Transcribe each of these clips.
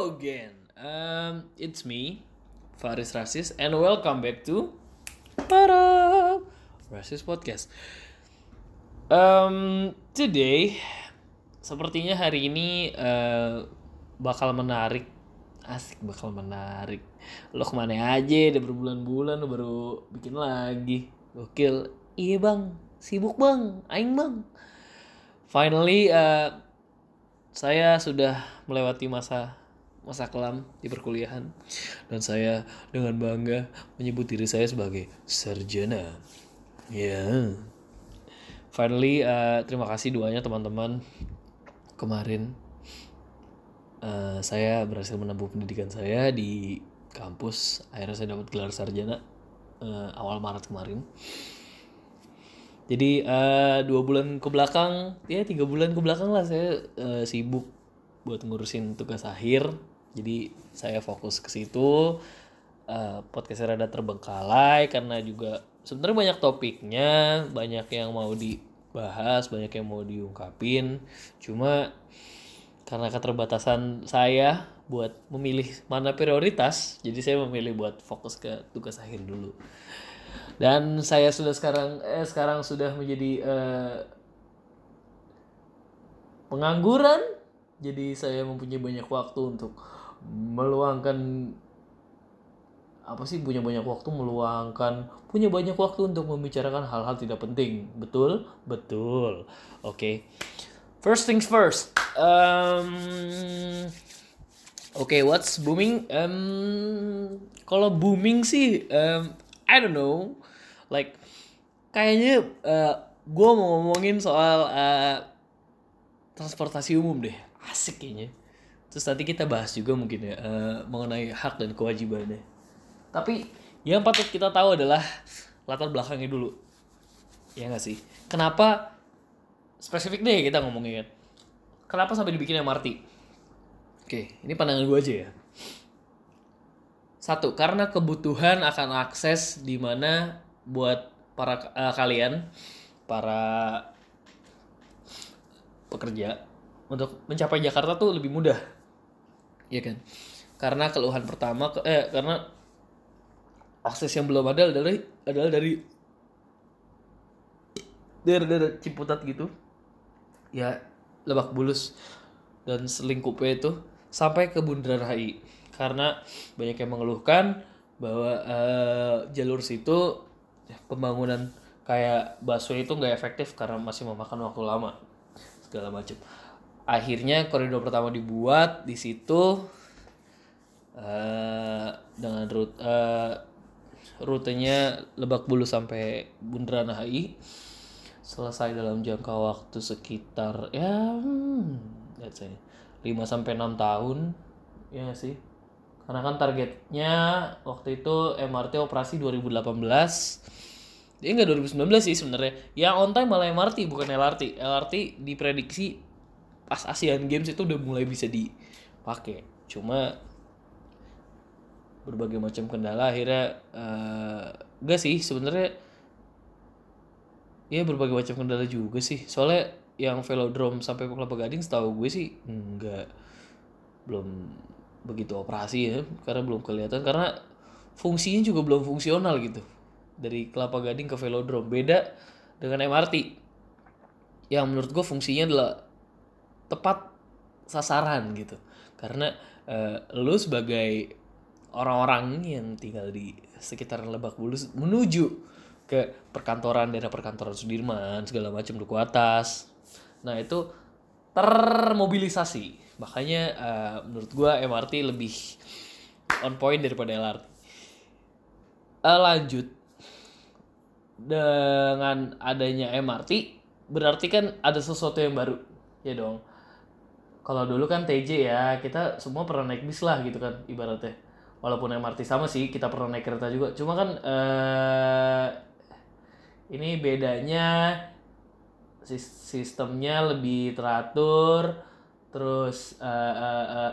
Again. Um, it's me, Faris Rasis, and welcome back to Para Rasis Podcast. Um, today, sepertinya hari ini uh, bakal menarik. Asik bakal menarik. Lo ke mana aja? Udah berbulan-bulan lo baru bikin lagi. Gokil. Iya bang, sibuk bang, aing bang. Finally, uh, saya sudah melewati masa masa kelam di perkuliahan dan saya dengan bangga menyebut diri saya sebagai sarjana. Ya. Yeah. Finally, uh, terima kasih doanya teman-teman. Kemarin uh, saya berhasil menempuh pendidikan saya di kampus. Akhirnya saya dapat gelar sarjana uh, awal Maret kemarin. Jadi uh, dua bulan ke belakang, ya tiga bulan ke belakang lah saya uh, sibuk buat ngurusin tugas akhir. Jadi saya fokus ke situ. Uh, podcastnya rada terbengkalai karena juga sebenarnya banyak topiknya, banyak yang mau dibahas, banyak yang mau diungkapin. Cuma karena keterbatasan saya buat memilih mana prioritas, jadi saya memilih buat fokus ke tugas akhir dulu dan saya sudah sekarang eh, sekarang sudah menjadi eh, pengangguran jadi saya mempunyai banyak waktu untuk meluangkan apa sih punya banyak waktu meluangkan punya banyak waktu untuk membicarakan hal-hal tidak penting. Betul? Betul. Oke. Okay. first things first. Um, oke okay, what's booming? Um, kalau booming sih um, I don't know. Like kayaknya uh, gue mau ngomongin soal uh, transportasi umum deh. Asik kayaknya terus nanti kita bahas juga mungkin ya uh, mengenai hak dan kewajibannya. Tapi yang patut kita tahu adalah latar belakangnya dulu. Ya nggak sih? Kenapa spesifik deh kita ngomongin kenapa sampai dibikin MRT oke ini pandangan gue aja ya. Satu karena kebutuhan akan akses di mana buat para uh, kalian para pekerja untuk mencapai Jakarta tuh lebih mudah ya kan? Karena keluhan pertama eh karena akses yang belum ada adalah adalah dari dari, dari Ciputat gitu. Ya Lebak Bulus dan selingkupnya itu sampai ke Bundaran HI karena banyak yang mengeluhkan bahwa uh, jalur situ pembangunan kayak busway itu nggak efektif karena masih memakan waktu lama segala macam akhirnya koridor pertama dibuat di situ uh, dengan rute uh, rutenya Lebak Bulus sampai Bundaran HI selesai dalam jangka waktu sekitar ya hmm, let's say 5 sampai 6 tahun ya sih? Karena kan targetnya waktu itu MRT operasi 2018 dia nggak 2019 sih sebenarnya. Yang on time malah MRT bukan LRT LRT diprediksi pas Asian Games itu udah mulai bisa dipakai. Cuma berbagai macam kendala akhirnya uh, eh, gak sih sebenarnya ya berbagai macam kendala juga sih. Soalnya yang velodrome sampai Kelapa Gading setahu gue sih enggak belum begitu operasi ya karena belum kelihatan. Karena fungsinya juga belum fungsional gitu. Dari Kelapa Gading ke Velodrome. Beda dengan MRT yang menurut gue fungsinya adalah tepat sasaran gitu. Karena uh, lu sebagai orang-orang yang tinggal di sekitar Lebak Bulus menuju ke perkantoran daerah perkantoran Sudirman segala macam duku atas. Nah itu termobilisasi. Makanya uh, menurut gue MRT lebih on point daripada LRT uh, eh, lanjut. Dengan adanya MRT berarti kan ada sesuatu yang baru. Ya dong kalau dulu kan TJ ya kita semua pernah naik bis lah gitu kan ibaratnya. Walaupun MRT sama sih kita pernah naik kereta juga. Cuma kan uh, ini bedanya sistemnya lebih teratur terus uh, uh, uh,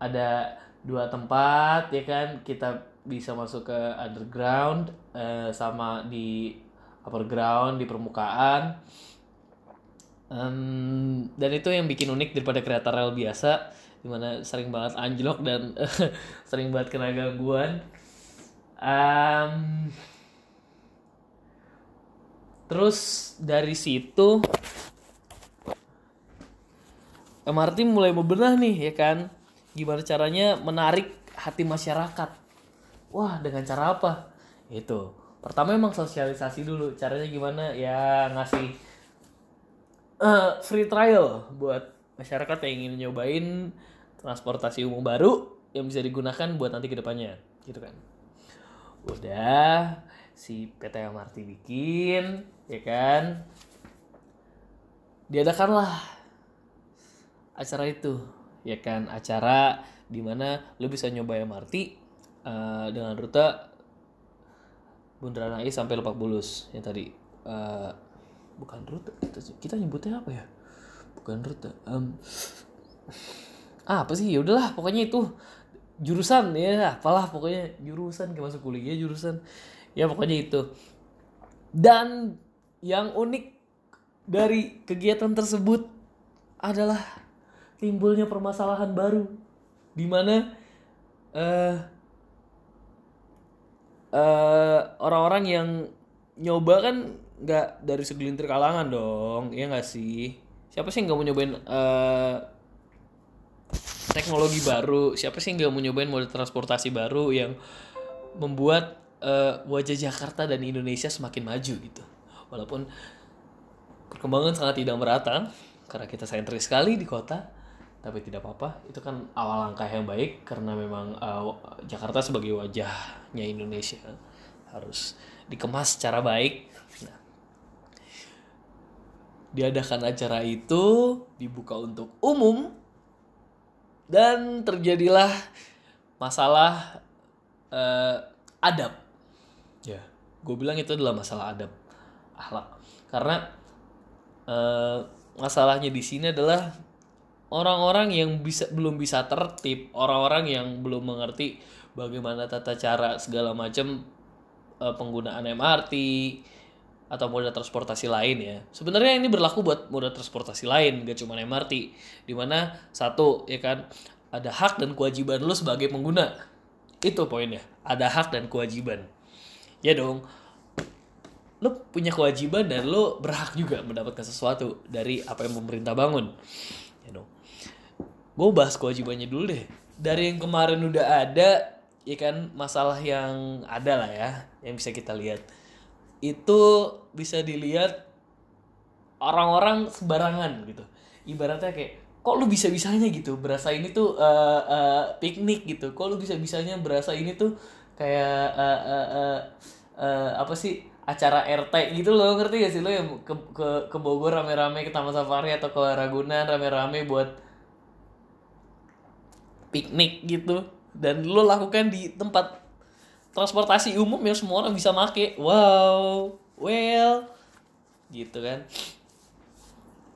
ada dua tempat ya kan? Kita bisa masuk ke underground uh, sama di upper ground di permukaan Um, dan itu yang bikin unik daripada kereta rel biasa di mana sering banget anjlok dan sering banget kena gangguan. Um, terus dari situ MRT mulai bebenah nih ya kan? Gimana caranya menarik hati masyarakat? Wah dengan cara apa? Itu. Pertama emang sosialisasi dulu caranya gimana? Ya ngasih uh, free trial buat masyarakat yang ingin nyobain transportasi umum baru yang bisa digunakan buat nanti ke depannya gitu kan. Udah si PT MRT bikin ya kan? Diadakanlah acara itu ya kan? Acara di mana lu bisa nyoba MRT uh, eh, dengan rute Bundaran HI sampai Lebak Bulus yang tadi. Uh, bukan rute kita, kita nyebutnya apa ya? Bukan rute um, ah, apa sih? Ya udahlah pokoknya itu jurusan ya apalah pokoknya jurusan kayak masuk kuliah jurusan. Ya pokoknya itu. Dan yang unik dari kegiatan tersebut adalah timbulnya permasalahan baru di mana uh, uh, orang-orang yang nyoba kan nggak dari segelintir kalangan dong ya nggak sih? Siapa sih nggak mau nyobain uh, teknologi baru? Siapa sih nggak mau nyobain mode transportasi baru yang membuat uh, wajah Jakarta dan Indonesia semakin maju gitu? Walaupun perkembangan sangat tidak merata karena kita sentris sekali di kota tapi tidak apa-apa. Itu kan awal langkah yang baik karena memang uh, Jakarta sebagai wajahnya Indonesia harus dikemas secara baik diadakan acara itu dibuka untuk umum dan terjadilah masalah uh, adab. Ya. Gue bilang itu adalah masalah adab akhlak. Karena uh, masalahnya di sini adalah orang-orang yang bisa belum bisa tertib orang-orang yang belum mengerti bagaimana tata cara segala macam uh, penggunaan MRT atau moda transportasi lain ya. Sebenarnya ini berlaku buat moda transportasi lain, gak cuma MRT. Di mana satu ya kan ada hak dan kewajiban lo sebagai pengguna. Itu poinnya. Ada hak dan kewajiban. Ya dong. Lo punya kewajiban dan lo berhak juga mendapatkan sesuatu dari apa yang pemerintah bangun. Ya dong. Gue bahas kewajibannya dulu deh. Dari yang kemarin udah ada, ya kan masalah yang ada lah ya, yang bisa kita lihat itu bisa dilihat orang-orang sembarangan gitu. Ibaratnya kayak kok lu bisa bisanya gitu? Berasa ini tuh uh, uh, piknik gitu. Kok lu bisa bisanya berasa ini tuh kayak uh, uh, uh, uh, apa sih acara RT gitu loh. Ngerti gak sih lo yang ke ke ke Bogor rame-rame ke Taman Safari atau ke Ragunan rame-rame buat piknik gitu. Dan lo lakukan di tempat transportasi umum yang semua orang bisa make. Wow well gitu kan.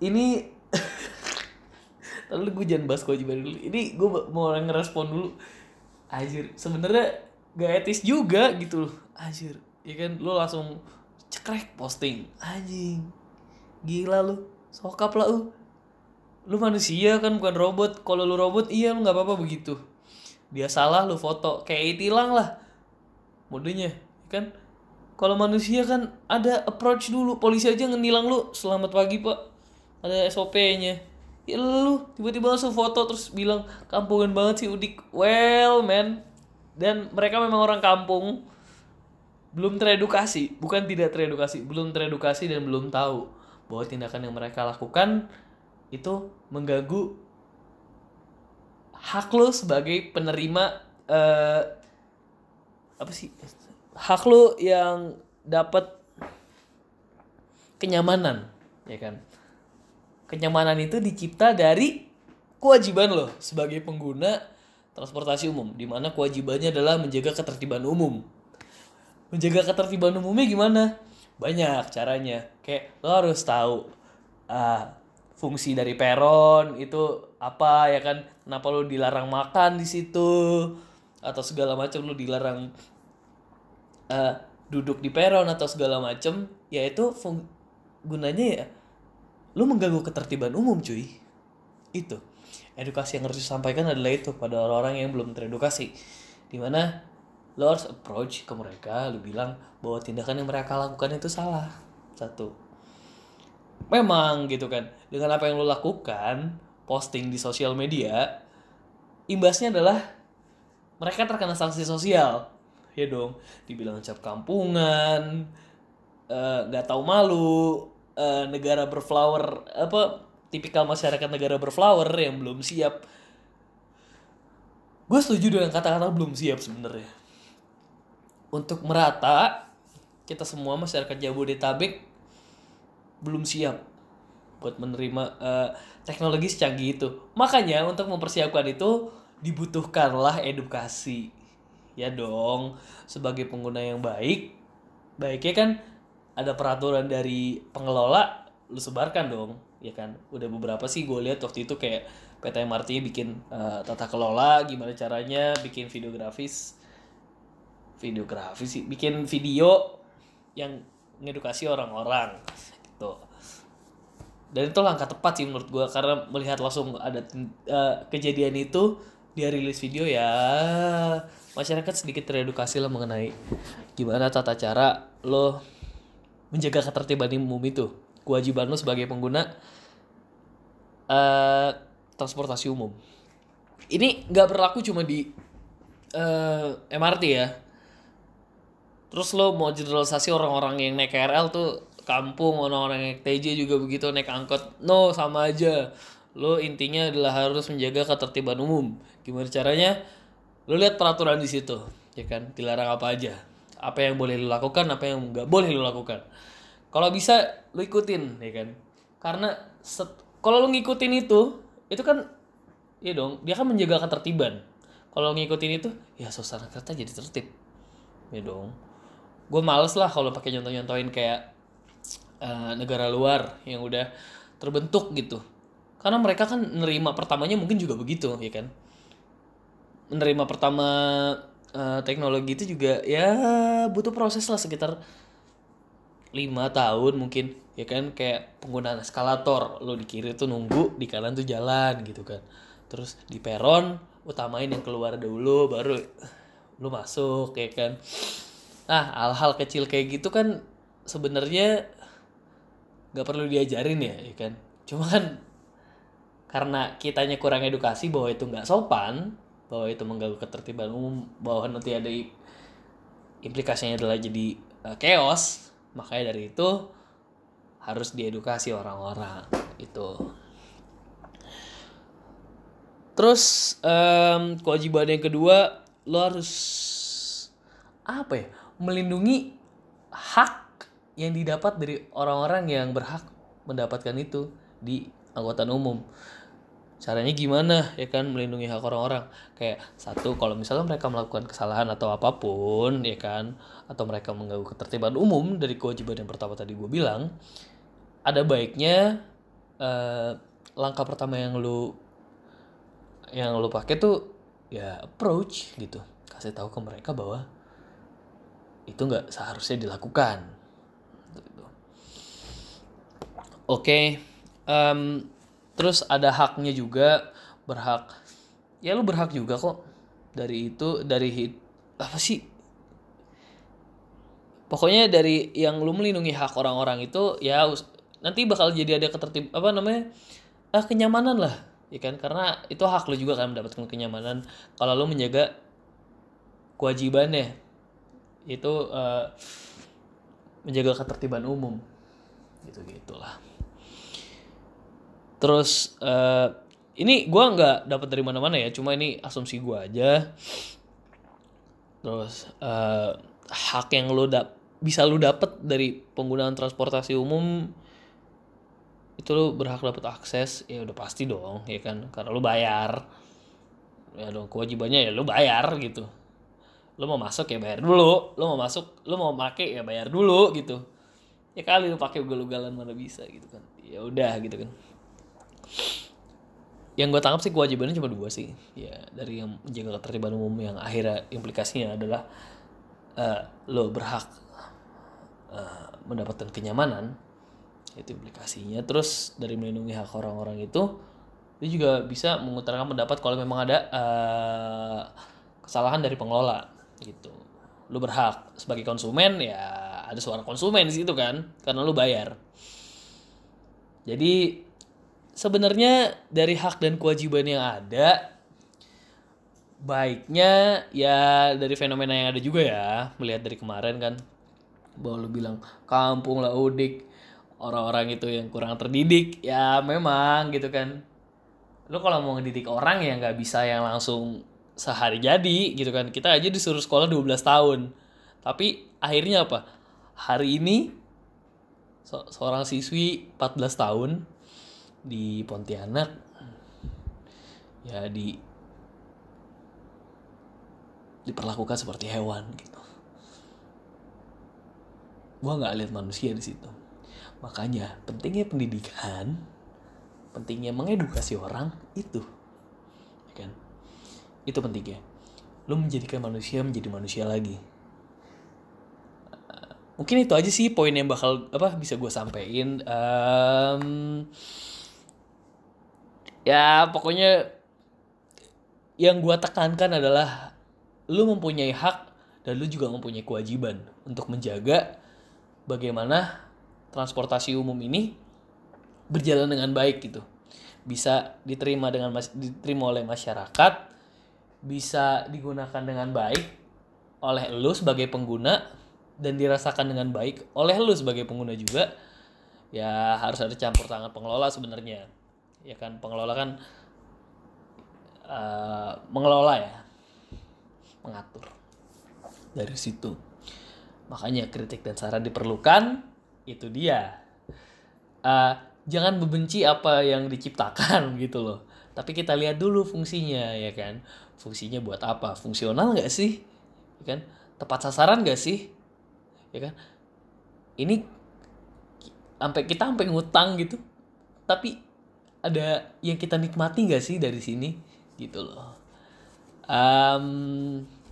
Ini lalu gue jangan bahas kewajiban dulu. Ini gue mau orang ngerespon dulu. Anjir sebenarnya gak etis juga gitu loh. Anjir ya kan lo langsung cekrek posting. Anjing gila lu sokap lah lu lu manusia kan bukan robot. Kalau lu robot iya lu nggak apa-apa begitu. Dia salah lu foto. Kayak tilang lah modenya kan? Kalau manusia kan ada approach dulu. Polisi aja ngenilang lu selamat pagi pak. Ada SOP-nya ya lu tiba-tiba langsung foto terus bilang kampungan banget sih udik well man. Dan mereka memang orang kampung. Belum teredukasi. Bukan tidak teredukasi belum teredukasi dan belum tahu bahwa tindakan yang mereka lakukan itu mengganggu hak lo sebagai penerima uh, apa sih? Hak lu yang dapat kenyamanan ya kan? Kenyamanan itu dicipta dari kewajiban lo sebagai pengguna transportasi umum di mana kewajibannya adalah menjaga ketertiban umum. Menjaga ketertiban umumnya gimana? Banyak caranya. Kayak lo harus tahu uh, fungsi dari peron itu apa ya kan? Kenapa lo dilarang makan di situ? Atau segala macam lo dilarang uh, duduk di peron atau segala macem ya itu gunanya ya lu mengganggu ketertiban umum cuy. Itu. Edukasi yang harus disampaikan adalah itu pada orang-orang yang belum teredukasi. Di mana lo harus approach ke mereka lo bilang bahwa tindakan yang mereka lakukan itu salah. Satu. Memang gitu kan. Dengan apa yang lo lakukan posting di sosial media imbasnya adalah mereka terkena sanksi sosial ya dong dibilang cap kampungan eh, nggak uh, tahu malu uh, negara berflower apa tipikal masyarakat negara berflower yang belum siap. Gue setuju dengan kata-kata belum siap sebenarnya. Untuk merata kita semua masyarakat Jabodetabek belum siap buat menerima uh, teknologi secanggih itu. Makanya untuk mempersiapkan itu dibutuhkanlah edukasi ya dong sebagai pengguna yang baik baiknya kan ada peraturan dari pengelola lu sebarkan dong ya kan? Udah beberapa sih gue lihat waktu itu kayak PT MRT bikin uh, tata kelola gimana caranya bikin videografis. Videografis sih bikin video yang ngedukasi orang-orang gitu. Dan itu langkah tepat sih menurut gue karena melihat langsung ada uh, kejadian itu dia rilis video ya. Masyarakat sedikit teredukasi lah mengenai gimana tata cara lo menjaga ketertiban umum itu. Kewajiban lo sebagai pengguna uh, transportasi umum. Ini nggak berlaku cuma di uh, eh, MRT ya. Terus lo mau generalisasi orang-orang yang naik KRL tuh kampung orang-orang yang naik TJ juga begitu naik angkot. No sama aja lo intinya adalah harus menjaga ketertiban umum. Gimana caranya? Lo lihat peraturan di situ ya kan? Dilarang apa aja. Apa yang boleh lo lakukan apa yang nggak boleh lo lakukan. Kalau bisa lo ikutin ya kan? Karena set, kalau lo ngikutin itu itu kan ya dong dia kan menjaga ketertiban. Kalau ngikutin itu ya suasana kereta jadi tertib. Ya dong. Gue males lah kalau pakai nyontoh-nyontohin kayak uh, negara luar yang udah terbentuk gitu karena mereka kan nerima pertamanya mungkin juga begitu ya kan? Menerima pertama uh, teknologi itu juga ya butuh proses lah sekitar lima tahun mungkin ya kan? Kayak penggunaan eskalator lo di kiri tuh nunggu di kanan tuh jalan gitu kan. Terus di peron utamain yang keluar dulu baru lo masuk ya kan? Ah hal-hal kecil kayak gitu kan sebenarnya nggak perlu diajarin ya ya kan? Cuma kan karena kitanya kurang edukasi bahwa itu nggak sopan bahwa itu mengganggu ketertiban umum bahwa nanti ada implikasinya adalah jadi uh, chaos. Makanya dari itu harus diedukasi orang-orang itu terus um, kewajiban yang kedua lo harus apa ya melindungi hak yang didapat dari orang-orang yang berhak mendapatkan itu di angkutan umum caranya gimana ya kan melindungi hak orang-orang kayak satu kalau misalnya mereka melakukan kesalahan atau apa pun ya kan atau mereka mengganggu ketertiban umum dari kewajiban yang pertama tadi gue bilang ada baiknya uh, langkah pertama yang lu yang lu pakai tuh ya approach gitu kasih tahu ke mereka bahwa itu nggak seharusnya dilakukan gitu. oke okay. um, terus ada haknya juga berhak. Ya lu berhak juga kok. Dari itu dari hit apa sih? Pokoknya dari yang lu melindungi hak orang-orang itu ya nanti bakal jadi ada ketertib apa namanya? Ah kenyamanan lah ya kan? Karena itu hak lu juga kan mendapatkan kenyamanan. Kalau lu menjaga kewajibannya itu uh, menjaga ketertiban umum. Gitu gitulah terus uh, ini gue nggak dapat dari mana-mana ya cuma ini asumsi gue aja. Terus uh, hak yang lo dap bisa lo dapet dari penggunaan transportasi umum itu lo berhak dapat akses ya udah pasti dong ya kan? Karena lo bayar. Ya dong kewajibannya ya lo bayar gitu. Lo mau masuk ya bayar dulu lo mau masuk lo mau pakai ya bayar dulu gitu. Ya kali lo pakai ugal-ugalan mana bisa gitu kan? Ya udah gitu kan yang gue tangkap sih kewajibannya cuma dua sih. Ya dari yang menjaga ketertiban umum yang akhirnya implikasinya adalah uh, lo berhak uh, mendapatkan kenyamanan. Itu implikasinya. Terus dari melindungi hak orang-orang itu itu juga bisa mengutarakan pendapat kalau memang ada uh, kesalahan dari pengelola gitu. Lu berhak sebagai konsumen ya ada suara konsumen di situ kan karena lu bayar. Jadi sebenarnya dari hak dan kewajiban yang ada baiknya ya dari fenomena yang ada juga ya melihat dari kemarin kan. Bahwa lu bilang kampung lah udik. Orang-orang itu yang kurang terdidik ya memang gitu kan. Lu kalau mau ngedidik orang ya nggak bisa yang langsung sehari jadi gitu kan. Kita aja disuruh sekolah 12 tahun. Tapi akhirnya apa? Hari ini se seorang siswi 14 tahun di Pontianak ya di diperlakukan seperti hewan gitu gua nggak lihat manusia di situ Makanya pentingnya pendidikan, pentingnya mengedukasi orang itu, ya kan? Itu pentingnya. Lu menjadikan manusia menjadi manusia lagi. mungkin itu aja sih poin yang bakal apa bisa gue sampein. Um, ya pokoknya yang gue tekankan adalah lu mempunyai hak dan lu juga mempunyai kewajiban untuk menjaga bagaimana transportasi umum ini berjalan dengan baik gitu. Bisa diterima dengan diterima oleh masyarakat bisa digunakan dengan baik oleh lu sebagai pengguna dan dirasakan dengan baik oleh lu sebagai pengguna juga. Ya harus ada campur tangan pengelola sebenarnya ya kan pengelola kan uh, mengelola ya. Mengatur dari situ. Makanya kritik dan saran diperlukan itu dia. Uh, jangan membenci apa yang diciptakan gitu loh. Tapi kita lihat dulu fungsinya ya kan? Fungsinya buat apa? Fungsional nggak sih? Ya kan? Tepat sasaran nggak sih? Ya kan? Ini sampai kita sampai ngutang gitu tapi ada yang kita nikmati nggak sih dari sini? Gitu loh. Um,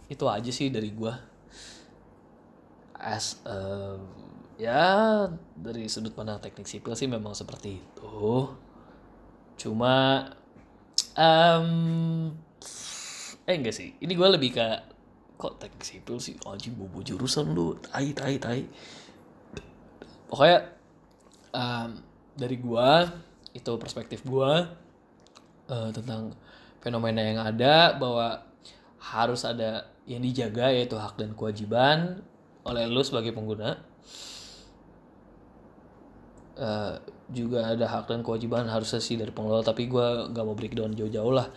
itu aja sih dari gua. As um, ya dari sudut pandang teknik sipil sih memang seperti itu. Cuma um, eh enggak sih. Ini gue lebih ke kok teknik sipil sih? Anjing bobo jurusan lu. Tai tai tai. Pokoknya um, dari gue itu perspektif gue uh, tentang fenomena yang ada bahwa harus ada yang dijaga yaitu hak dan kewajiban oleh lu sebagai pengguna. Uh, juga ada hak dan kewajiban harusnya sih dari pengelola tapi gue nggak mau breakdown jauh-jauh lah.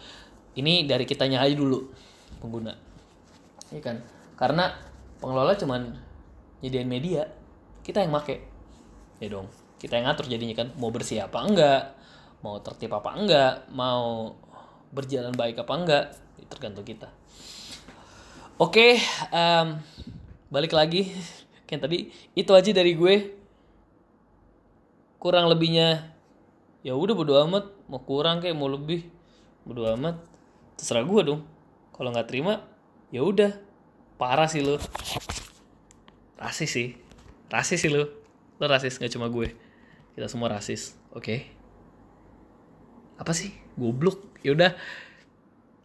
Ini dari kitanya aja dulu pengguna. Ya kan? Karena pengelola cuman nyediain media kita yang make. Ya dong kita yang ngatur jadinya kan mau bersih apa enggak mau tertib apa enggak mau berjalan baik apa enggak tergantung kita. Oke um, balik lagi. Kan tadi itu aja dari gue. Kurang lebihnya ya udah bodo amat. Mau kurang kayak mau lebih bodo amat. Terserah gue dong. Kalau nggak terima ya udah. Parah sih lo rasis sih. Rasis sih lo lo rasis nggak cuma gue kita semua rasis. Oke. Okay? apa sih? Goblok. Ya udah.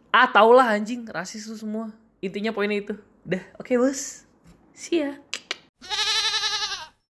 Ah tau lah anjing. Rasis lu semua. Intinya poinnya itu. Udah oke okay, bos. See ya